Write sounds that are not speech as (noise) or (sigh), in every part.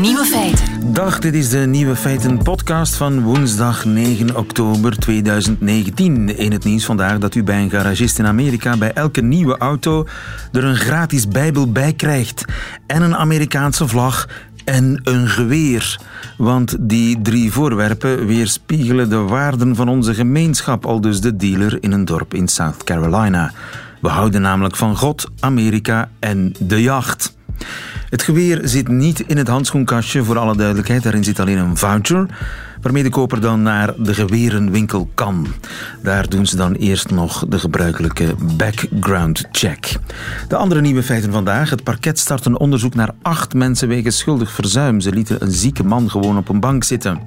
Nieuwe feiten. Dag, dit is de Nieuwe Feiten podcast van woensdag 9 oktober 2019. In het nieuws vandaag dat u bij een garagist in Amerika bij elke nieuwe auto er een gratis bijbel bij krijgt. En een Amerikaanse vlag en een geweer. Want die drie voorwerpen weerspiegelen de waarden van onze gemeenschap, al dus de dealer in een dorp in South Carolina. We houden namelijk van God, Amerika en de jacht. Het geweer zit niet in het handschoenkastje, voor alle duidelijkheid. Daarin zit alleen een voucher waarmee de koper dan naar de gewerenwinkel kan. Daar doen ze dan eerst nog de gebruikelijke background check. De andere nieuwe feiten vandaag. Het parket start een onderzoek naar acht mensen wegens schuldig verzuim. Ze lieten een zieke man gewoon op een bank zitten.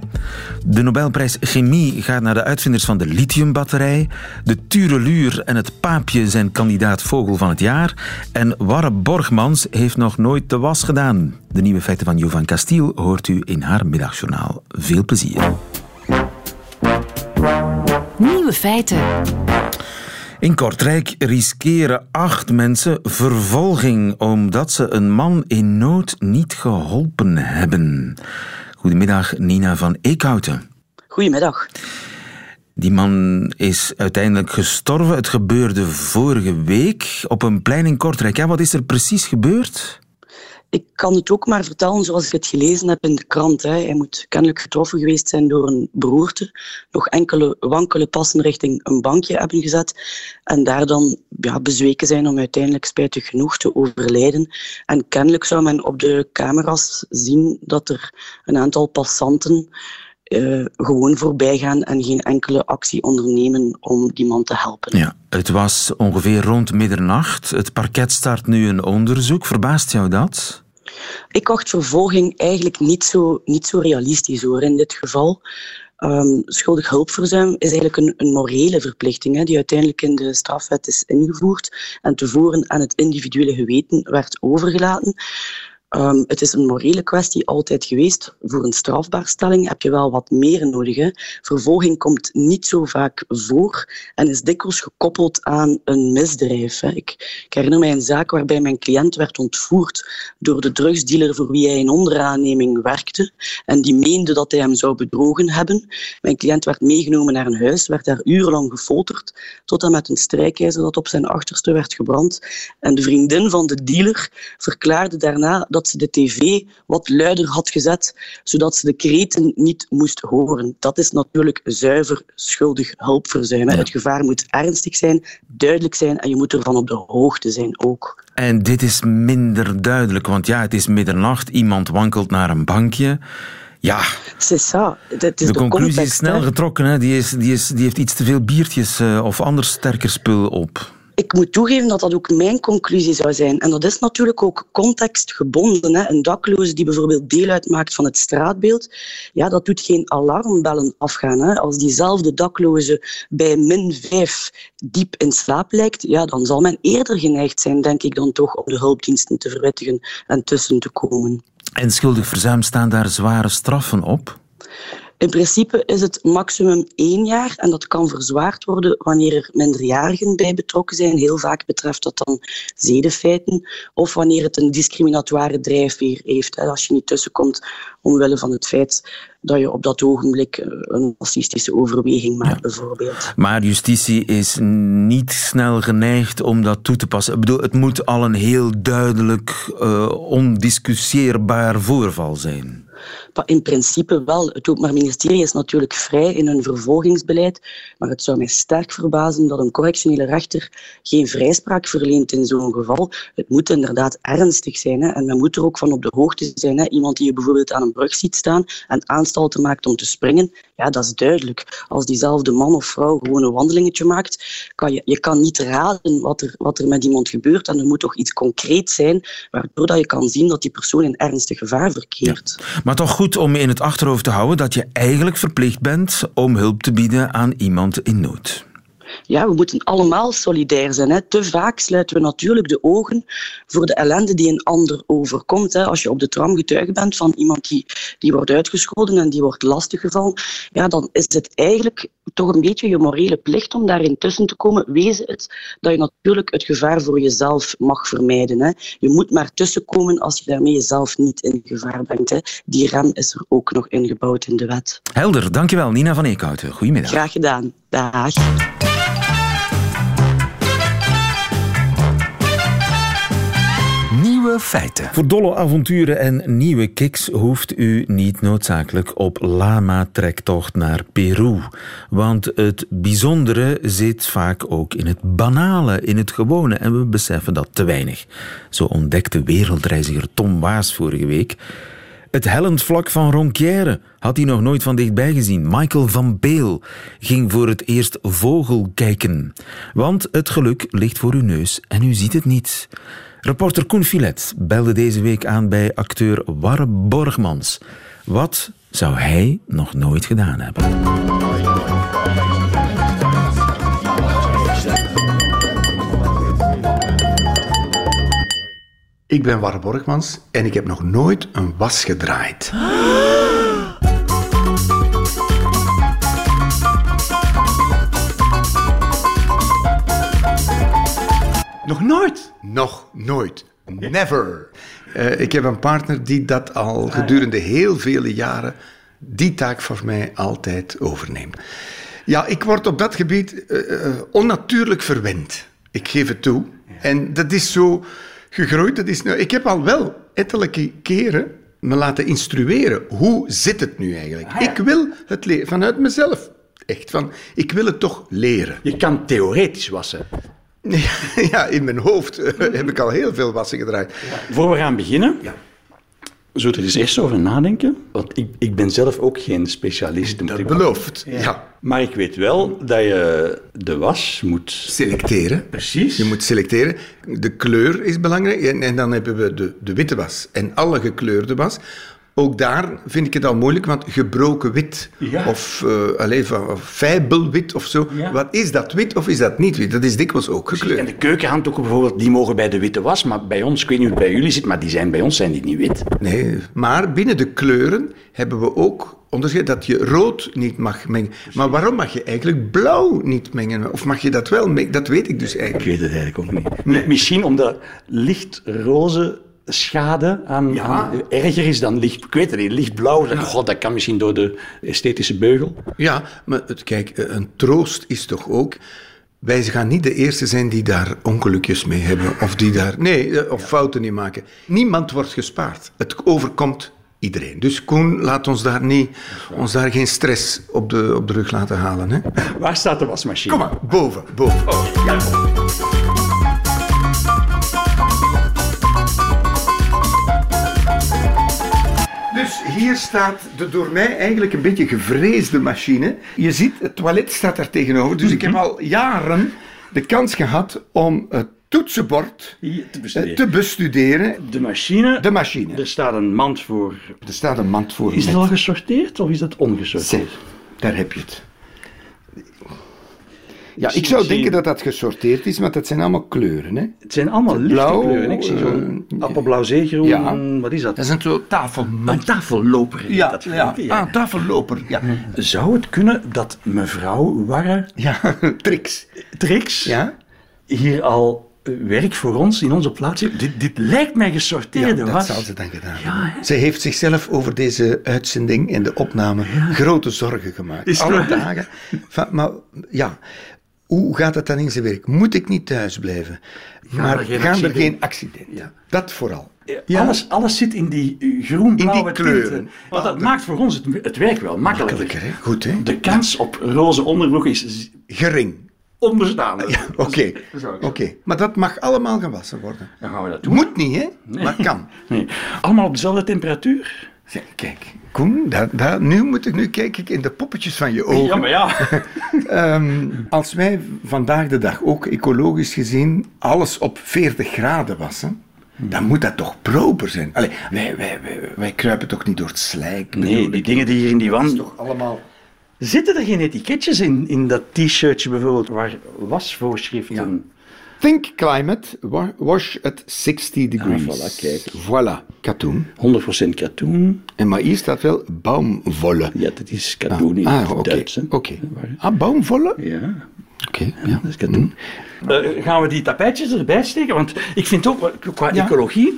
De Nobelprijs Chemie gaat naar de uitvinders van de lithiumbatterij. De Tureluur en het Paapje zijn kandidaat vogel van het jaar. En Warre Borgmans heeft nog nooit de was gedaan. De nieuwe feiten van Jovan Castiel hoort u in haar middagjournaal. Veel plezier. Nieuwe feiten. In Kortrijk riskeren acht mensen vervolging omdat ze een man in nood niet geholpen hebben. Goedemiddag, Nina van Eekhouten. Goedemiddag. Die man is uiteindelijk gestorven. Het gebeurde vorige week op een plein in Kortrijk. Ja, wat is er precies gebeurd? Ik kan het ook maar vertellen zoals ik het gelezen heb in de krant. Hè. Hij moet kennelijk getroffen geweest zijn door een beroerte. Nog enkele wankele passen richting een bankje hebben gezet. En daar dan ja, bezweken zijn om uiteindelijk spijtig genoeg te overlijden. En kennelijk zou men op de camera's zien dat er een aantal passanten uh, gewoon voorbij gaan en geen enkele actie ondernemen om die man te helpen. Ja, het was ongeveer rond middernacht. Het parket start nu een onderzoek. Verbaast jou dat? Ik acht vervolging eigenlijk niet zo, niet zo realistisch hoor in dit geval. Um, schuldig hulpverzuim is eigenlijk een, een morele verplichting hè, die uiteindelijk in de strafwet is ingevoerd en tevoren aan het individuele geweten werd overgelaten. Um, het is een morele kwestie altijd geweest. Voor een strafbaarstelling heb je wel wat meer nodig. Hè. Vervolging komt niet zo vaak voor en is dikwijls gekoppeld aan een misdrijf. Hè. Ik, ik, herinner mij een zaak waarbij mijn cliënt werd ontvoerd door de drugsdealer voor wie hij in onderaanneming werkte en die meende dat hij hem zou bedrogen hebben. Mijn cliënt werd meegenomen naar een huis, werd daar urenlang gefolterd, tot en met een strijkijzer dat op zijn achterste werd gebrand. En de vriendin van de dealer verklaarde daarna dat dat ze de tv wat luider had gezet, zodat ze de kreten niet moest horen. Dat is natuurlijk zuiver schuldig hulpverzuim. Het gevaar moet ernstig zijn, duidelijk zijn en je moet ervan op de hoogte zijn ook. En dit is minder duidelijk, want ja, het is middernacht, iemand wankelt naar een bankje. Ja, is de, de, conclusie is snel getrokken. Hè? Die, is, die, is, die heeft iets te veel biertjes uh, of ander sterker spul op ik moet toegeven dat dat ook mijn conclusie zou zijn. En dat is natuurlijk ook contextgebonden. Hè. Een dakloze die bijvoorbeeld deel uitmaakt van het straatbeeld, ja, dat doet geen alarmbellen afgaan. Hè. Als diezelfde dakloze bij min 5 diep in slaap lijkt, ja, dan zal men eerder geneigd zijn, denk ik, dan toch om de hulpdiensten te verwittigen en tussen te komen. En schuldig verzuim staan daar zware straffen op? In principe is het maximum één jaar en dat kan verzwaard worden wanneer er minderjarigen bij betrokken zijn. Heel vaak betreft dat dan zedenfeiten of wanneer het een discriminatoire drijfveer heeft. Als je niet tussenkomt omwille van het feit dat je op dat ogenblik eh, een racistische overweging maakt, bijvoorbeeld. Maar justitie is niet snel geneigd om dat toe te passen. Ik bedoel, het moet al een heel duidelijk, uh, ondiscussieerbaar voorval zijn. In principe wel. Het Openbaar Ministerie is natuurlijk vrij in hun vervolgingsbeleid, maar het zou mij sterk verbazen dat een correctionele rechter geen vrijspraak verleent in zo'n geval. Het moet inderdaad ernstig zijn hè, en men moet er ook van op de hoogte zijn. Hè. Iemand die je bijvoorbeeld aan een brug ziet staan en aanstalten maakt om te springen, ja, dat is duidelijk. Als diezelfde man of vrouw gewoon een wandelingetje maakt, kan je, je kan niet raden wat er, wat er met iemand gebeurt en er moet toch iets concreet zijn waardoor dat je kan zien dat die persoon in ernstig gevaar verkeert. Maar toch goed om in het achterhoofd te houden dat je eigenlijk verplicht bent om hulp te bieden aan iemand in nood. Ja, we moeten allemaal solidair zijn. Hè. Te vaak sluiten we natuurlijk de ogen voor de ellende die een ander overkomt. Hè. Als je op de tram getuige bent van iemand die, die wordt uitgescholden en die wordt lastiggevallen, ja, dan is het eigenlijk toch een beetje je morele plicht om daarin tussen te komen. Wees het dat je natuurlijk het gevaar voor jezelf mag vermijden. Hè. Je moet maar tussenkomen als je daarmee jezelf niet in gevaar brengt. Hè. Die rem is er ook nog ingebouwd in de wet. Helder, dankjewel Nina van Eekhouten. Goedemiddag. Graag gedaan. Dag. Feiten. Voor dolle avonturen en nieuwe kicks hoeft u niet noodzakelijk op lama-trektocht naar Peru. Want het bijzondere zit vaak ook in het banale, in het gewone. En we beseffen dat te weinig. Zo ontdekte wereldreiziger Tom Waas vorige week. Het hellend vlak van Ronquière had hij nog nooit van dichtbij gezien. Michael van Beel ging voor het eerst vogel kijken. Want het geluk ligt voor uw neus en u ziet het niet. Reporter Koen Filet belde deze week aan bij acteur Warre Borgmans. Wat zou hij nog nooit gedaan hebben? Ik ben Warre Borgmans en ik heb nog nooit een was gedraaid. (gasps) Nog nooit? Nog nooit. Never. Uh, ik heb een partner die dat al gedurende heel vele jaren die taak voor mij altijd overneemt. Ja, ik word op dat gebied uh, onnatuurlijk verwend. Ik geef het toe. En dat is zo gegroeid. Dat is, nou, ik heb al wel ettelijke keren me laten instrueren. Hoe zit het nu eigenlijk? Ik wil het leren vanuit mezelf. Echt van, ik wil het toch leren. Je kan theoretisch wassen. Ja, in mijn hoofd heb ik al heel veel wassen gedraaid. Voor we gaan beginnen, ja. zullen we er eens eerst over nadenken? Want ik, ik ben zelf ook geen specialist. Dat belooft, ja. ja. Maar ik weet wel dat je de was moet... Selecteren. Precies. Je moet selecteren. De kleur is belangrijk. En, en dan hebben we de, de witte was en alle gekleurde was. Ook daar vind ik het al moeilijk, want gebroken wit of, uh, allez, fijbelwit of zo. Wat is dat, wit of is dat niet wit? Dat is dikwijls ook gekleurd. En de keukenhanddoeken bijvoorbeeld, die mogen bij de witte was, maar bij ons, ik weet niet hoe het bij jullie zit, maar die zijn bij ons zijn die niet wit. Nee, maar binnen de kleuren hebben we ook onderscheid dat je rood niet mag mengen. Maar waarom mag je eigenlijk blauw niet mengen? Of mag je dat wel mengen? Dat weet ik dus eigenlijk. Ik weet het eigenlijk ook niet. Nee. Misschien omdat licht roze schade aan, ja. erger is dan licht, ik weet het niet, lichtblauw. Ja. God, dat kan misschien door de esthetische beugel. Ja, maar het, kijk, een troost is toch ook. Wij gaan niet de eerste zijn die daar ongelukjes mee hebben. Of die daar. Nee, eh, of fouten in maken. Niemand wordt gespaard. Het overkomt iedereen. Dus Koen, laat ons daar, niet, ons daar geen stress op de, op de rug laten halen. Hè? Waar staat de wasmachine? Kom maar, boven. boven. Oh, ja. Hier staat de door mij eigenlijk een beetje gevreesde machine. Je ziet, het toilet staat daar tegenover. Dus ik heb mhm. al jaren de kans gehad om het toetsenbord te bestuderen. te bestuderen. De machine. De machine. Er staat een mand voor. Er staat een mand voor. Is het al gesorteerd of is dat ongesorteerd? daar heb je het. Ja, ik zou denken dat dat gesorteerd is, maar dat zijn allemaal kleuren. Hè? Het zijn allemaal lichte blauw, kleuren. Ik zie zo'n uh, appelblauw, zeegroen. Ja. Wat is dat? Dat is een soort tafel... Een tafelloper. Ja, dat ja. ja. Ah, tafelloper. Ja. Zou het kunnen dat mevrouw Warre... Ja, (laughs) Trix. Trix ja? hier al werk voor ons in onze plaats. Dit, dit lijkt mij gesorteerde ja, dat zal ze dan gedaan ja, Ze heeft zichzelf over deze uitzending en de opname grote zorgen gemaakt. Is Alle dagen. Van, maar ja, hoe gaat het dan in zijn werk? Moet ik niet thuis blijven? maar gaan er geen accidenten? Ja. Dat vooral. Ja. Alles, alles zit in die groen-blauwe kleuren. Want dat maakt voor ons het, het werk wel makkelijker. makkelijker hè? Goed, hè? De kans op roze onderbroek is... Gering. Onbestaande. Ja, Oké, oké. maar dat mag allemaal gewassen worden. Dan gaan we dat doen. Moet niet, hè? Maar kan. (laughs) Nee. Allemaal op dezelfde temperatuur? Kijk, Koen, daar, daar, nu, moet ik, nu kijk ik in de poppetjes van je ogen. Ja, maar ja. um, (laughs) als wij vandaag de dag ook ecologisch gezien alles op 40 graden wassen, dan moet dat toch proper zijn. Allee, wij, wij, wij, wij kruipen toch niet door het slijk? Nee, die dingen die hier in die wand... toch allemaal Zitten er geen etiketjes in, in dat t-shirtje bijvoorbeeld waar wasvoorschriften... Think climate, wa- wash at 60 degrees. Ah, voilà, kijk. Voilà, katoen. 100% katoen. En maar hier staat wel baumwolle. Ja, dat is katoen in ah, het oké. Duits. hè. Oké. Ah, baumwolle? Ja, Oké, ja. dat is katoen. Eh, gaan we die tapijtjes erbij steken? Want ik vind ook, wel, qua Ja. ecologie,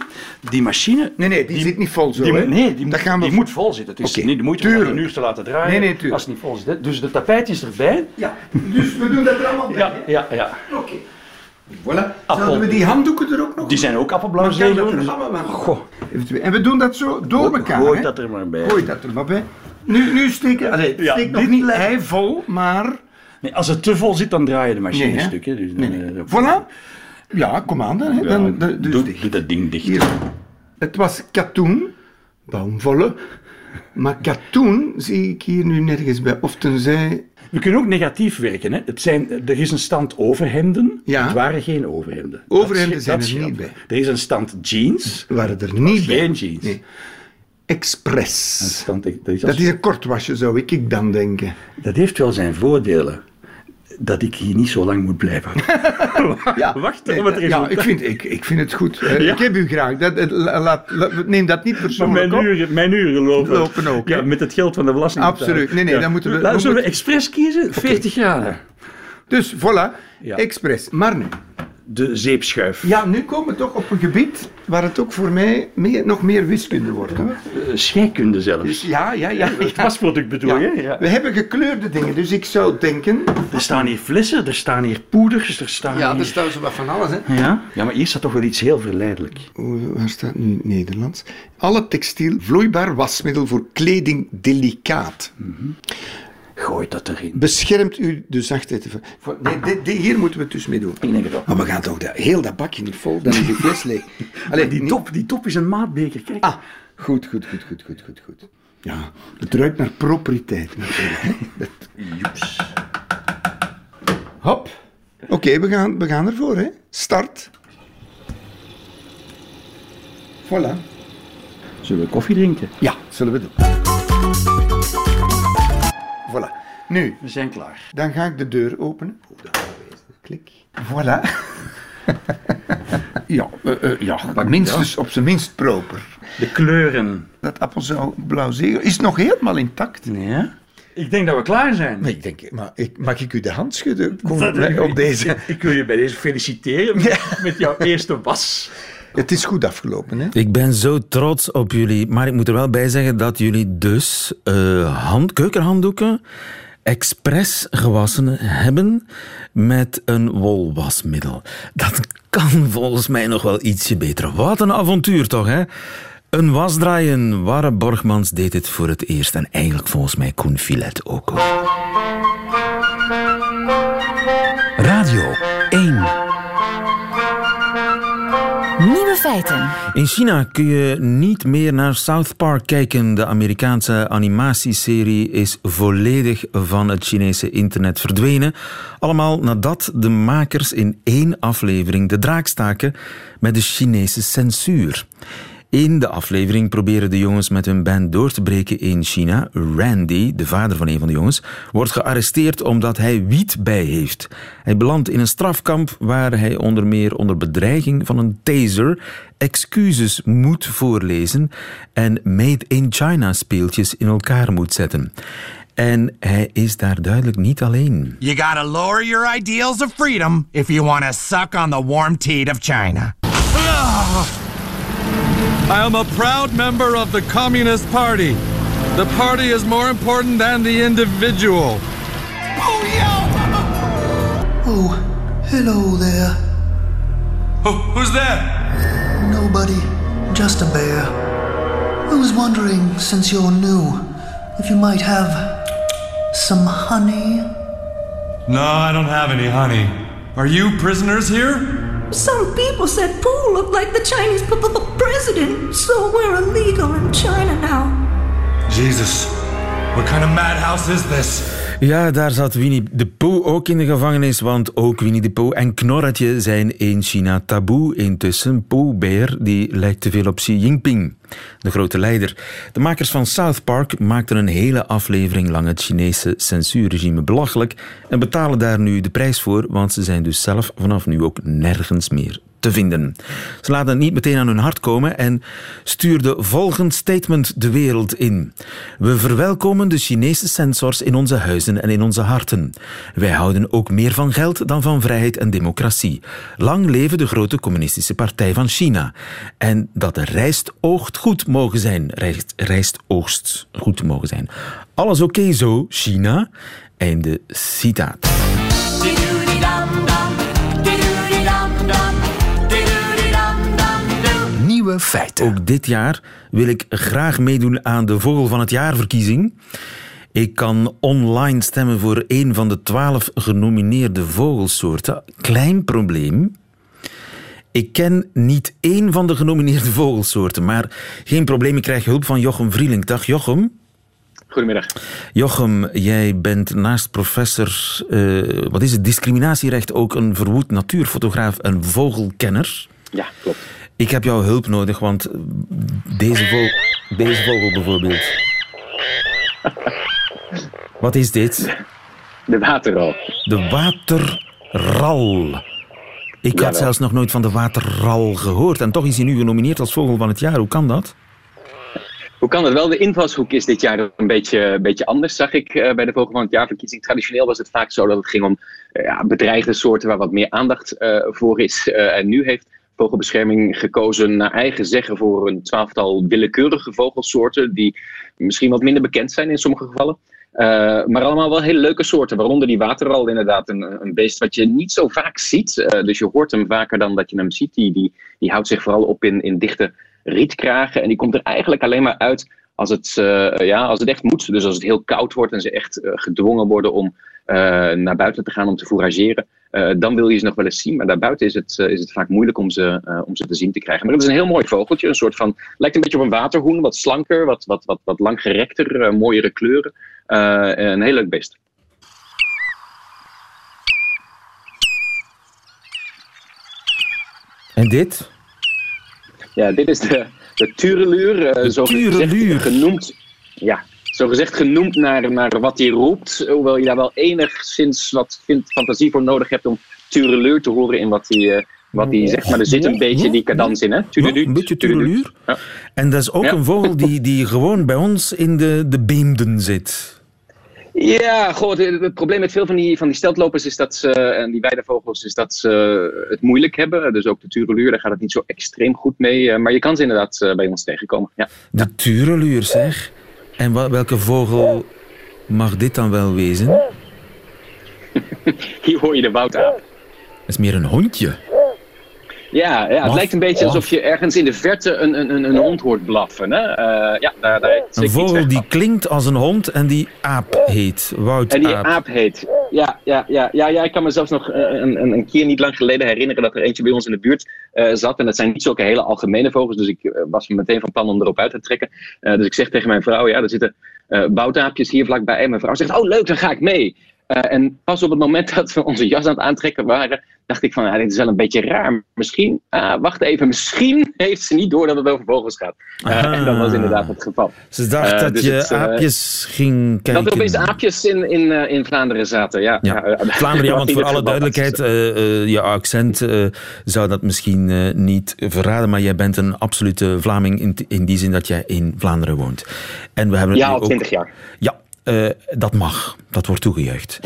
die machine... Nee, nee, die, zit niet vol zo, Die, hè? nee, die, Dat moet, gaan we die voor- moet vol zitten. Het is Oké, niet de moeite om een uur te laten draaien Nee, nee, tuurlijk. als het niet vol zit. Dus de tapijtjes erbij. Ja, dus we doen dat er allemaal bij. Ja, ja, ja. Oké. Voilà. Appel. Zouden we die handdoeken er ook nog Die zijn ook appelblauw dat Goh. Eventueel. En we doen dat zo door elkaar, Gooi dat er maar bij. Gooi dat er maar bij. Nu, nu steken... Allee, Ja, steek nog niet ei vol, maar... Nee, als het te vol zit, dan draai je de machine Nee, een stuk. Hè. Dus dan, Nee, nee. eh, Voilà. Ja, kom aan dan. Hè. dan, dus doe, dat ding dicht. Hier. Het was katoen, baumwolle. Maar katoen zie ik hier nu nergens bij. Of tenzij... We kunnen ook negatief werken. Hè. Het zijn, er is een stand overhemden. Ja. Het waren geen overhemden. Overhemden Dat zijn dat er niet bij. Er is een stand jeans. waren er niet bij. Geen jeans. Nee. Express. Stand, dat, is Dat is een kortwasje, zou ik dan denken. dat heeft wel zijn voordelen. Dat ik hier niet zo lang moet blijven. (laughs) Ja, Wacht nee, op het ja resultaat. ik, vind, ik, ik vind het goed. Eh, Ja. Ik heb u graag. Dat, laat, la- neem dat niet Maar persoonlijk mijn uren, mijn uren lopen. Lopen ook, Ja, met het geld van de belasting. Absoluut. Nee, nee, dan moeten we- Nou, we zullen we expres kiezen? 40 graden. Dus voilà, Ja. Express. Maar nu. De zeepschuif. Ja, nu komen we toch op een gebied waar het ook voor mij meer, nog meer wiskunde wordt. Hoor. Eh, Scheikunde zelfs. Dus ja, ja, ja. (laughs) Echt wasproduct bedoel je? Ja. We hebben gekleurde dingen, dus ik zou denken... Er staan hier flessen, er staan hier poeders, er staan Ja, hier... er staat zo wat van alles, hè. Ja? ja, maar hier staat toch wel iets heel verleidelijk. Oeh, Waar staat nu Nederlands? Alle textiel vloeibaar wasmiddel voor kleding delicaat. Gooi dat erin. Beschermt u de zachtheid. Nee, dit- dit- hier moeten we het dus mee doen. Ik denk het ook. Maar we gaan toch dat, heel dat bakje niet vol, dan is de fles leeg. (laughs) Allee, Die top, die top is een maatbeker, kijk. Ah, goed, goed, goed, goed, goed, goed, goed. Ja, het ruikt naar proprieteit (laughs) Joeps. Hop. Oké, we, gaan, we gaan ervoor, hè. Start. Voilà. Zullen we koffie drinken? Ja, zullen we doen. Voilà. Nu, We zijn klaar. dan ga ik de deur openen. Oh. Klik. Voilà. (laughs) ja, eh, eh, ja, maar minstens, op zijn minst proper. De kleuren. Dat appelblauw zegel is nog helemaal intact. Ja? Ik denk dat we klaar zijn. Maar ik denk, maar ik, mag ik u de hand schudden Kom, op deze? (laughs) Ik wil je bij deze feliciteren met jouw eerste was. Het is goed afgelopen, hè? Ik ben zo trots op jullie. Maar ik moet er wel bij zeggen dat jullie dus eh, hand, keukenhanddoeken expres gewassen hebben met een wolwasmiddel. Dat kan volgens mij nog wel ietsje beter. Wat een avontuur toch, hè? Een wasdraaien. Warre Borgmans deed het voor het eerst. En eigenlijk volgens mij Koen Filet ook. In China kun je niet meer naar South Park kijken. De Amerikaanse animatieserie is volledig van het Chinese internet verdwenen. Allemaal nadat de makers in één aflevering de draak staken met de Chinese censuur. In de aflevering proberen de jongens met hun band door te breken in China. Randy, de vader van een van de jongens, wordt gearresteerd omdat hij wiet bij heeft. Hij belandt in een strafkamp waar hij onder meer onder bedreiging van een taser excuses moet voorlezen en Made in China speeltjes in elkaar moet zetten. En hij is daar duidelijk niet alleen. You gotta lower your ideals of freedom if you want to suck on the warm teat of China. I am a proud member of the Communist Party. The party is more important than the individual. Oh, yeah! Oh, hello there. who's that? Nobody, just a bear. I was wondering, since you're new, if you might have some honey. No, I don't have any honey. Are you prisoners here? Some people said Pooh looked like the Chinese president, so we're illegal in China now. Jesus, what kind of madhouse is this? Ja, daar zat Winnie de Pooh ook in de gevangenis, want ook Winnie de Pooh en Knorretje zijn in China taboe. Intussen, Pooh Bear, die lijkt te veel op Xi Jinping, de grote leider. De makers van South Park maakten een hele aflevering lang het Chinese censuurregime belachelijk en betalen daar nu de prijs voor, want ze zijn dus zelf vanaf nu ook nergens meer te vinden. Ze laten het niet meteen aan hun hart komen en stuurden volgend statement de wereld in. We verwelkomen de Chinese censors in onze huizen en in onze harten. Wij houden ook meer van geld dan van vrijheid en democratie. Lang leven de grote communistische partij van China. En dat de rijst oogt goed mogen zijn. Rijst, goed mogen zijn. Alles oké zo, China? Einde citaat. Nieuwe feiten. Ook dit jaar wil ik graag meedoen aan de Vogel van het Jaarverkiezing. Ik kan online stemmen voor een van de twaalf genomineerde vogelsoorten. Klein probleem. Ik ken niet één van de genomineerde vogelsoorten, maar geen probleem. Ik krijg hulp van Jochem Vrielink. Dag Jochem. Goedemiddag. Jochem, jij bent naast professor, eh, wat is het, discriminatierecht ook een verwoed natuurfotograaf en vogelkenner. Ja, klopt. Ik heb jouw hulp nodig, want deze, vogel, deze vogel bijvoorbeeld. Wat is dit? De waterral. De waterral. Ik had zelfs nog nooit van de waterral gehoord. En toch is hij nu genomineerd als vogel van het jaar. Hoe kan dat? Hoe kan het wel? De invalshoek is dit jaar een beetje, een beetje anders, zag ik eh, bij de Vogel van het Jaarverkiezing. Traditioneel was het vaak zo dat het ging om eh, ja, bedreigde soorten waar wat meer aandacht eh, voor is. En nu heeft Vogelbescherming gekozen naar eigen zeggen voor een twaalftal willekeurige vogelsoorten die misschien wat minder bekend zijn in sommige gevallen. Eh, maar allemaal wel hele leuke soorten, waaronder die waterral inderdaad. Een, een beest wat je niet zo vaak ziet. Eh, dus je hoort hem vaker dan dat je hem ziet. Die, die, houdt zich vooral op in, in dichte rietkragen. En die komt er eigenlijk alleen maar uit als het, eh, ja, als het echt moet. Dus als het heel koud wordt en ze echt gedwongen worden om naar buiten te gaan om te fourageren. eh, dan wil je ze nog wel eens zien. Maar daarbuiten is het, eh, is het vaak moeilijk om ze, eh, om ze te zien te krijgen. Maar het is een heel mooi vogeltje. Een soort van, lijkt een beetje op een waterhoen. Wat slanker, wat, wat, wat, wat langgerekter, eh, mooiere kleuren. Eh, een heel leuk beest. En dit? Ja, dit is de, de tureluur. eh, zo tureluur. gezegd Genoemd, ja, zo gezegd genoemd naar, naar wat hij roept. Hoewel je daar wel enigszins wat vindt, fantasie voor nodig hebt om tureluur te horen in wat hij, eh, wat hij zegt. Maar er zit een beetje die cadans in, hè? Een beetje tureluur. Ja. En dat is ook Ja. een vogel die, die gewoon bij ons in de, de beemden zit. Ja, goh, het, het probleem met veel van die, van die steltlopers is dat ze, en die weidevogels, is dat ze het moeilijk hebben. Dus ook de tureluur, daar gaat het niet zo extreem goed mee. eh, Maar je kan ze inderdaad eh, bij ons tegenkomen. Ja. De tureluur, zeg. En wa- welke vogel mag dit dan wel wezen? (laughs) Hier hoor je de woudaap. Dat is meer een hondje. Ja, ja het lijkt een beetje alsof je ergens in de verte een, een, een, een hond hoort blaffen. Hè? Eh, ja, daar, daar Een vogel die klinkt als een hond en die aap heet. Wout En die aap. aap heet. Ja, ja, ja, ja, ja, ik kan me zelfs nog eh, een, een, een keer niet lang geleden herinneren dat er eentje bij ons in de buurt eh, zat. En dat zijn niet zulke hele algemene vogels, dus ik was meteen van plan om erop uit te trekken. Eh, dus ik zeg tegen mijn vrouw, ja, er zitten eh woudaapjes hier vlakbij. En mijn vrouw zegt, oh leuk, dan ga ik mee. Eh, en pas op het moment (laughs) dat we onze jas aan het aantrekken waren, dacht ik van, ja, dit is wel een beetje raar. Misschien, ah, wacht even, misschien (laughs) heeft ze niet door dat het over vogels gaat. Eh, Aha. en dat was inderdaad het geval. Ze dacht Eh, dat dus je het, aapjes ging kijken. Dat er opeens aapjes in, in, in Vlaanderen zaten, ja. Ja, (laughs) Vlaanderen, ja, want voor alle duidelijkheid, je accent zou dat misschien niet verraden, maar jij bent een absolute Vlaming in, in die zin dat jij in Vlaanderen woont. En we hebben Ja, al 20 jaar. Ja, eh, dat mag. Dat wordt toegejuicht.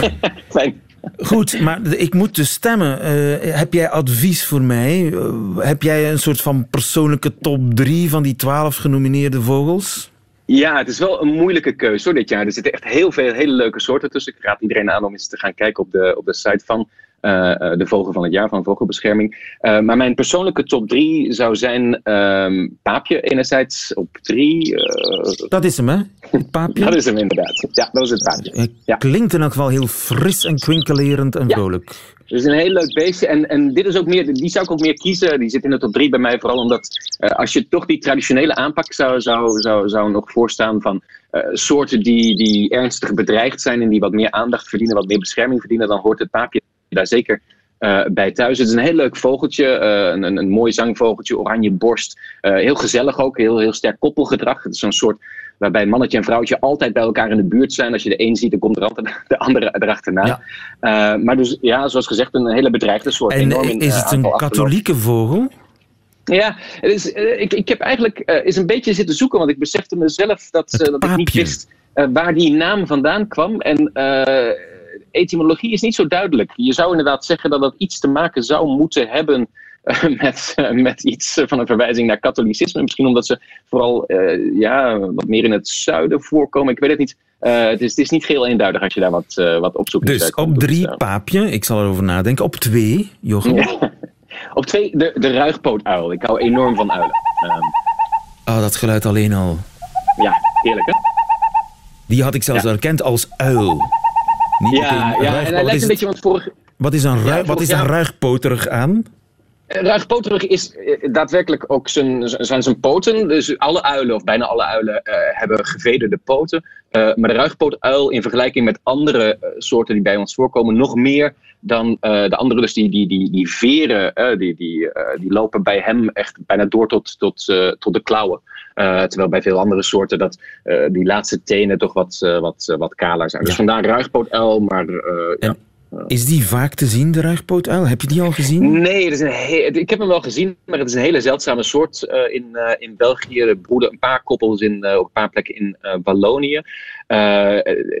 (laughs) Fijn. Goed, maar ik moet dus stemmen. Eh, heb jij advies voor mij? Eh, heb jij een soort van persoonlijke top drie van die twaalf genomineerde vogels? Ja, het is wel een moeilijke keuze hoor, dit jaar. Er zitten echt heel veel hele leuke soorten tussen. Ik raad iedereen aan om eens te gaan kijken op de, op de site van de vogel van het jaar van vogelbescherming. maar mijn persoonlijke top drie zou zijn ehm, paapje enerzijds op drie. dat is hem, hè? Paapje? (laughs) dat is hem inderdaad. Ja, dat is het paapje. Ja. Klinkt in elk geval heel fris en kwinkelerend en vrolijk. Het is een heel leuk beestje. En, en dit is ook meer, die zou ik ook meer kiezen. Die zit in de top drie bij mij. Vooral omdat als je toch die traditionele aanpak zou, zou, zou, zou nog voorstaan van uh, soorten die, die ernstig bedreigd zijn en die wat meer aandacht verdienen, wat meer bescherming verdienen, dan hoort het paapje daar zeker uh, bij thuis. Het is een heel leuk vogeltje, uh, een, een, mooi zangvogeltje, oranje borst. heel gezellig ook, heel, heel sterk koppelgedrag. Het is zo'n soort waarbij mannetje en vrouwtje altijd bij elkaar in de buurt zijn. Als je de een ziet, dan komt er altijd (laughs) de andere erachterna. Ja. maar dus ja, zoals gezegd, een hele bedreigde soort. En is het een katholieke vogel? Ja, het is, ik, ik heb eigenlijk eens een beetje zitten zoeken, want ik besefte mezelf dat, dat ik niet wist waar die naam vandaan kwam. En etymologie is niet zo duidelijk. Je zou inderdaad zeggen dat dat iets te maken zou moeten hebben (laughs) met, met iets van een verwijzing naar katholicisme. Misschien omdat ze vooral ja, wat meer in het zuiden voorkomen. Ik weet het niet. het, is, het is niet heel eenduidig als je daar wat, wat opzoekt. Dus op drie dus, paapje, ik zal erover nadenken. Op twee, Jochem. Ja. (laughs) Op twee, de, de ruigpootuil. Ik hou enorm van uilen. Um, oh, dat geluid alleen al. Ja, heerlijk hè? Die had ik zelfs ja. herkend als uil. Niet ja, ja en hij lijkt een beetje, want vorig... Wat is een, ruig, wat is een ruigpoterig aan? Ruigpoterig is eh, daadwerkelijk ook zijn, zijn zijn poten. Dus alle uilen, of bijna alle uilen, uh, hebben gevederde poten. Uh, maar de ruigpootuil in vergelijking met andere uh, soorten die bij ons voorkomen, nog meer dan de andere. Dus die, die, die, die veren, die, die, die lopen bij hem echt bijna door tot, tot, tot de klauwen. Terwijl bij veel andere soorten dat die laatste tenen toch wat, wat, wat kaler zijn. Dus vandaar ruigpootuil, maar ja. Is die vaak te zien, de ruigpootuil? Heb je die al gezien? Nee, dat is een ik heb hem wel gezien, maar het is een hele zeldzame soort in, in België. Er broeden een paar koppels in, op een paar plekken in Wallonië.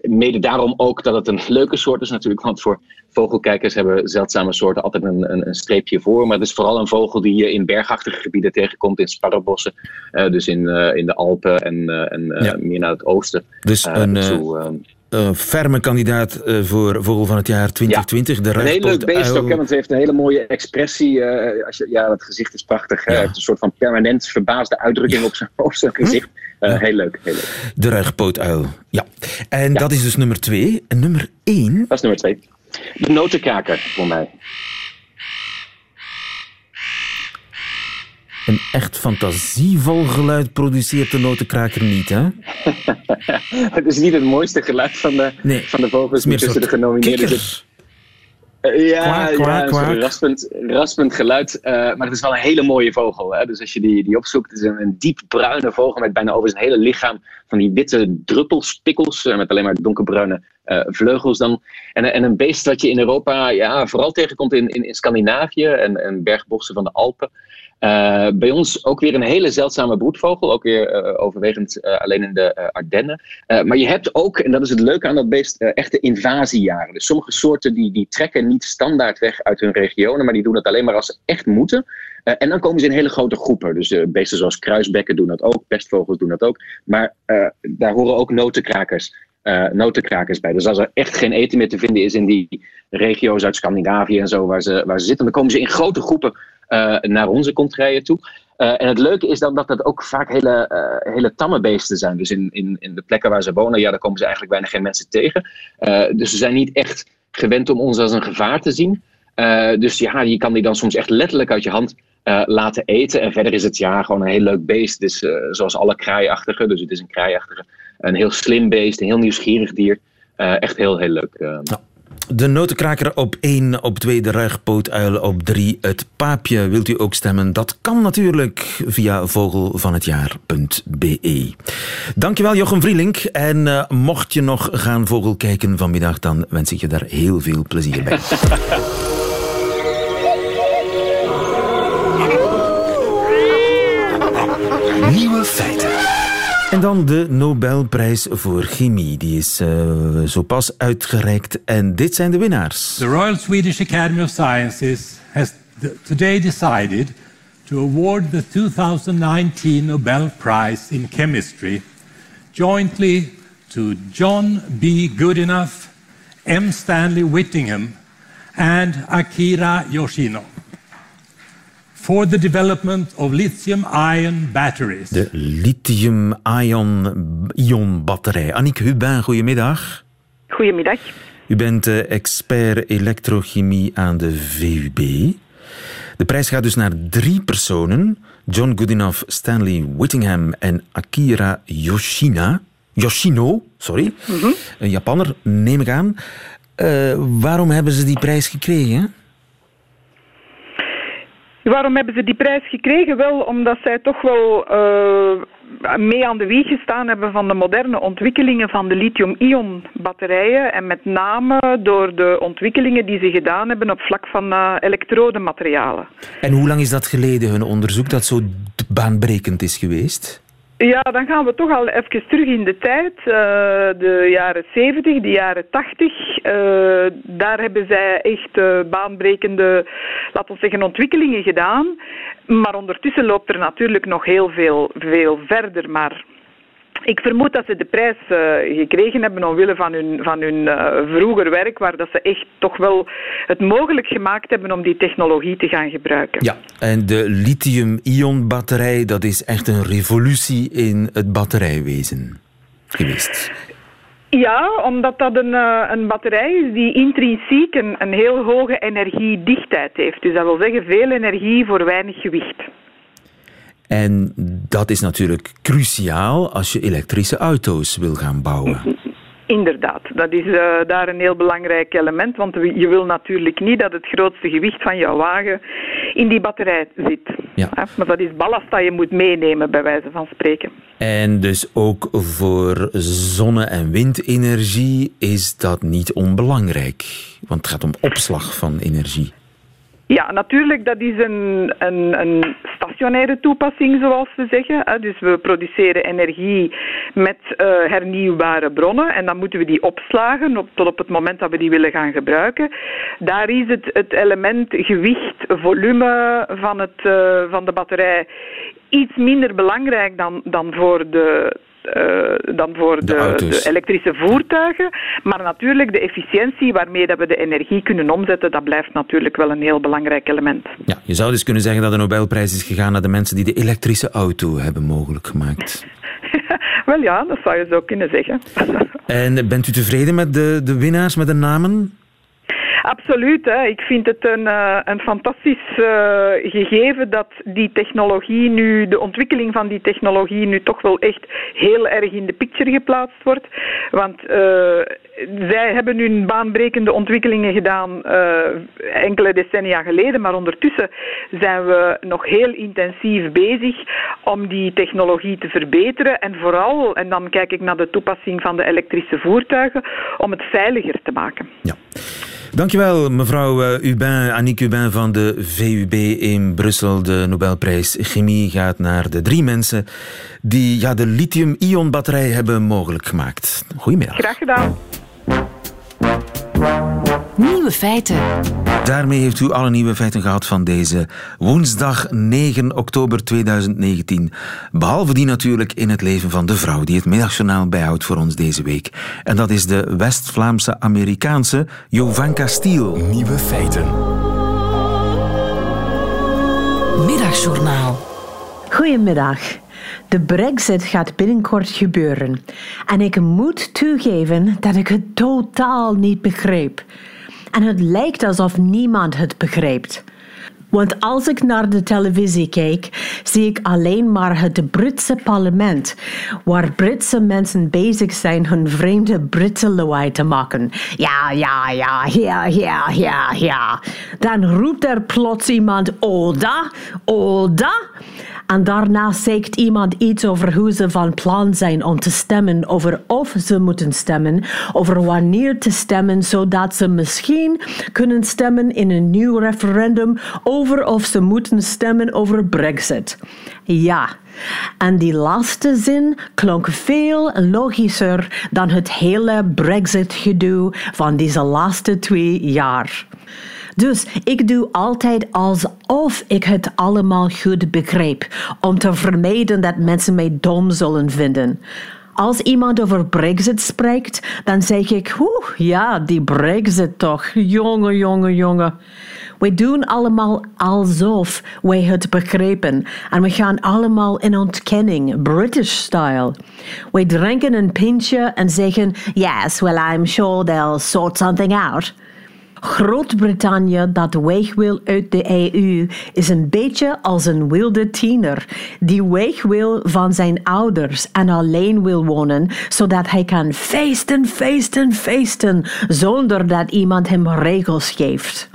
Mede daarom ook dat het een leuke soort is natuurlijk, want voor vogelkijkers hebben zeldzame soorten altijd een, een, een, streepje voor. Maar het is vooral een vogel die je in bergachtige gebieden tegenkomt, in sparrenbossen. dus in, in de Alpen en, en ja. meer naar het oosten. Dus een... Zo, uh, ferme kandidaat uh, voor Vogel van het jaar 2020. Ja, de een heel leuk beest ook, want het heeft een hele mooie expressie. Uh, als je, ja, het gezicht is prachtig. Ja. heeft een soort van permanent verbaasde uitdrukking op, zijn, op zijn gezicht. Ja. Heel leuk, heel leuk. De ruigpootuil, ja. En dat is dus nummer twee. En nummer één... Dat is nummer twee. De notenkaker, voor mij. Een echt fantasievol geluid produceert de notenkraker niet, hè? (laughs) het is niet het mooiste geluid van de, nee, van de vogels die tussen de genomineerden zitten. Uh, ja, kwaak, ja Een raspend, raspend geluid. Uh, maar het is wel een hele mooie vogel. Hè? Dus als je die, die opzoekt, het is een, een diep bruine vogel met bijna over zijn hele lichaam van die witte druppelspikkels uh, met alleen maar donkerbruine vleugels dan. En, en een beest dat je in Europa ja, vooral tegenkomt in, in, in Scandinavië en, en bergbossen van de Alpen. Uh, bij ons ook weer een hele zeldzame broedvogel, ook weer uh, overwegend uh, alleen in de Ardennen. maar je hebt ook, en dat is het leuke aan dat beest, echte invasiejaren. Dus sommige soorten die, die trekken niet standaard weg uit hun regionen, maar die doen dat alleen maar als ze echt moeten. en dan komen ze in hele grote groepen. Dus beesten zoals kruisbekken doen dat ook, pestvogels doen dat ook. Maar daar horen ook notenkrakers uh, notenkrakers bij. Dus als er echt geen eten meer te vinden is in die regio's uit Scandinavië en zo waar ze, waar ze zitten, dan komen ze in grote groepen uh, naar onze contraien toe. Uh, en het leuke is dan dat dat ook vaak hele, uh, hele tamme beesten zijn. Dus in, in, in de plekken waar ze wonen, ja, daar komen ze eigenlijk bijna geen mensen tegen. dus ze zijn niet echt gewend om ons als een gevaar te zien. dus ja, je kan die dan soms echt letterlijk uit je hand laten eten. En verder is het ja, gewoon een heel leuk beest. Dus, zoals alle kraaiachtige, dus het is een kraaiachtige. Een heel slim beest, een heel nieuwsgierig dier. echt heel, heel leuk. Ja. De notenkraker op 1, op 2 de ruigpootuil, op 3 het paapje. Wilt u ook stemmen? Dat kan natuurlijk via vogelvanhetjaar.be. Dankjewel Jochem Vrielink. En uh, mocht je nog gaan vogel kijken vanmiddag, dan wens ik je daar heel veel plezier bij. (laughs) En dan de Nobelprijs voor chemie. Die is uh, zo pas uitgereikt. En dit zijn de winnaars. The Royal Swedish Academy of Sciences has today decided to award the 2019 Nobel Prize in Chemistry jointly to John B. Goodenough, M. Stanley Whittingham and Akira Yoshino for the development of lithium-ion batteries. De lithium-ion batterij. Annick Hubin, goedemiddag. Goedemiddag. U bent expert elektrochemie aan de VUB. De prijs gaat dus naar drie personen. John Goodenough, Stanley Whittingham en Akira Yoshina. Yoshino, sorry. Een Japanner, neem ik aan. Eh, waarom hebben ze die prijs gekregen? Waarom hebben ze die prijs gekregen? Wel omdat zij toch wel uh, mee aan de wieg gestaan hebben van de moderne ontwikkelingen van de lithium-ion batterijen. En met name door de ontwikkelingen die ze gedaan hebben op vlak van uh, elektrodematerialen. En hoe lang is dat geleden, hun onderzoek, dat zo baanbrekend is geweest? Ja, dan gaan we toch al even terug in de tijd. Uh, de jaren 70, de jaren 80. Uh, daar hebben zij echt uh, baanbrekende, laten we zeggen, ontwikkelingen gedaan. Maar ondertussen loopt er natuurlijk nog heel veel, veel verder. Maar ik vermoed dat ze de prijs uh, gekregen hebben omwille van hun, van hun uh, vroeger werk, waar dat ze echt toch wel het mogelijk gemaakt hebben om die technologie te gaan gebruiken. Ja, en de lithium-ion batterij, dat is echt een revolutie in het batterijwezen geweest. Ja, omdat dat een, uh, een batterij is die intrinsiek een, een heel hoge energiedichtheid heeft. Dus dat wil zeggen veel energie voor weinig gewicht. En dat is natuurlijk cruciaal als je elektrische auto's wil gaan bouwen. Inderdaad, dat is uh, daar een heel belangrijk element, want je wil natuurlijk niet dat het grootste gewicht van jouw wagen in die batterij zit. Ja. Maar dat is ballast dat je moet meenemen, bij wijze van spreken. En dus ook voor zonne- en windenergie is dat niet onbelangrijk, want het gaat om opslag van energie. Ja, natuurlijk, dat is een, een, een stationaire toepassing, zoals we zeggen. Dus we produceren energie met uh, hernieuwbare bronnen en dan moeten we die opslagen op, tot op het moment dat we die willen gaan gebruiken. Daar is het, het element gewicht, volume van, het, uh, van de batterij iets minder belangrijk dan, dan voor de dan voor de, de, de, elektrische voertuigen. Maar natuurlijk, de efficiëntie waarmee dat we de energie kunnen omzetten, dat blijft natuurlijk wel een heel belangrijk element. Ja, je zou dus kunnen zeggen dat de Nobelprijs is gegaan naar de mensen die de elektrische auto hebben mogelijk gemaakt. (laughs) wel ja, dat zou je zo kunnen zeggen. en bent u tevreden met de, de winnaars, met de namen? Absoluut. Hè. Ik vind het een, een fantastisch uh, gegeven dat die technologie nu, de ontwikkeling van die technologie nu toch wel echt heel erg in de picture geplaatst wordt. Want uh, zij hebben nu baanbrekende ontwikkelingen gedaan enkele decennia geleden, maar ondertussen zijn we nog heel intensief bezig om die technologie te verbeteren en vooral, en dan kijk ik naar de toepassing van de elektrische voertuigen, om het veiliger te maken. Ja. Dankjewel, mevrouw Hubin, Annick Hubin van de VUB in Brussel. De Nobelprijs Chemie gaat naar de drie mensen die ja, de lithium-ion-batterij hebben mogelijk gemaakt. Goedemiddag. Graag gedaan. Nieuwe feiten. Daarmee heeft u alle nieuwe feiten gehad van deze woensdag 9 oktober 2019. Behalve die natuurlijk in het leven van de vrouw die het middagjournaal bijhoudt voor ons deze week. En dat is de West-Vlaamse Amerikaanse Jovanka Stiel. Nieuwe feiten. Middagjournaal. Goedemiddag. De brexit gaat binnenkort gebeuren. En ik moet toegeven dat ik het totaal niet begreep. En het lijkt alsof niemand het begrijpt. Want als ik naar de televisie kijk, zie ik alleen maar het Britse parlement, waar Britse mensen bezig zijn hun vreemde Britse lawaai te maken. Ja, ja, ja, ja, ja, ja, ja. Dan roept er plots iemand Oda, Oda. En daarna zegt iemand iets over hoe ze van plan zijn om te stemmen, over of ze moeten stemmen, over wanneer te stemmen, zodat ze misschien kunnen stemmen in een nieuw referendum over of ze moeten stemmen over Brexit. Ja, en die laatste zin klonk veel logischer dan het hele Brexit-gedoe van deze laatste twee jaar. Dus ik doe altijd alsof ik het allemaal goed begrijp, om te vermijden dat mensen mij dom zullen vinden. Als iemand over Brexit spreekt, dan zeg ik, oeh, ja, die Brexit toch. Jonge, jonge, jonge. We doen allemaal alsof wij het begrepen en we gaan allemaal in ontkenning, British style. We drinken een pintje en zeggen, yes, well, I'm sure they'll sort something out. Groot-Brittannië dat weg wil uit de EU is een beetje als een wilde tiener die weg wil van zijn ouders en alleen wil wonen, zodat hij kan feesten, feesten, feesten, zonder dat iemand hem regels geeft.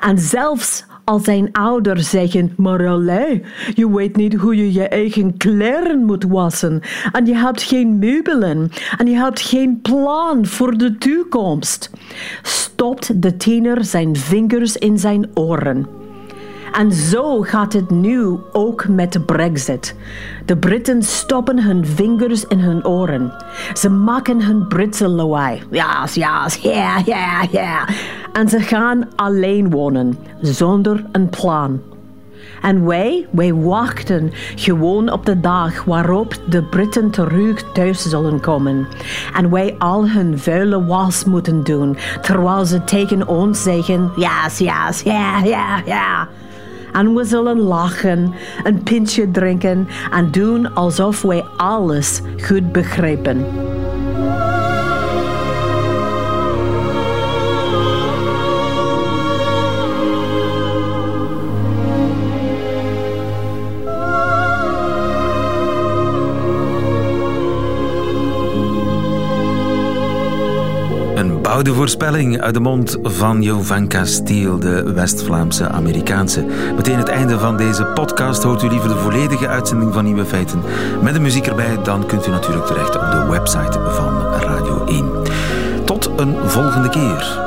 En zelfs als zijn ouders zeggen, allee, je weet niet hoe je je eigen kleren moet wassen en je hebt geen meubelen en je hebt geen plan voor de toekomst. Stopt de tiener zijn vingers in zijn oren. En zo gaat het nu ook met de Brexit. De Britten stoppen hun vingers in hun oren. Ze maken hun Britse lawaai. Ja, ja, ja, ja, ja. En ze gaan alleen wonen, zonder een plan. En wij, wij wachten gewoon op de dag waarop de Britten terug thuis zullen komen. En wij al hun vuile was moeten doen, terwijl ze tegen ons zeggen: ja, ja, ja, ja, ja. En we zullen lachen, een pintje drinken en doen alsof wij alles goed begrijpen. Oude voorspelling uit de mond van Jo van Castile, de West-Vlaamse Amerikaanse. Meteen het einde van deze podcast. Hoort u liever de volledige uitzending van Nieuwe Feiten met de muziek erbij, dan kunt u natuurlijk terecht op de website van Radio 1. Tot een volgende keer.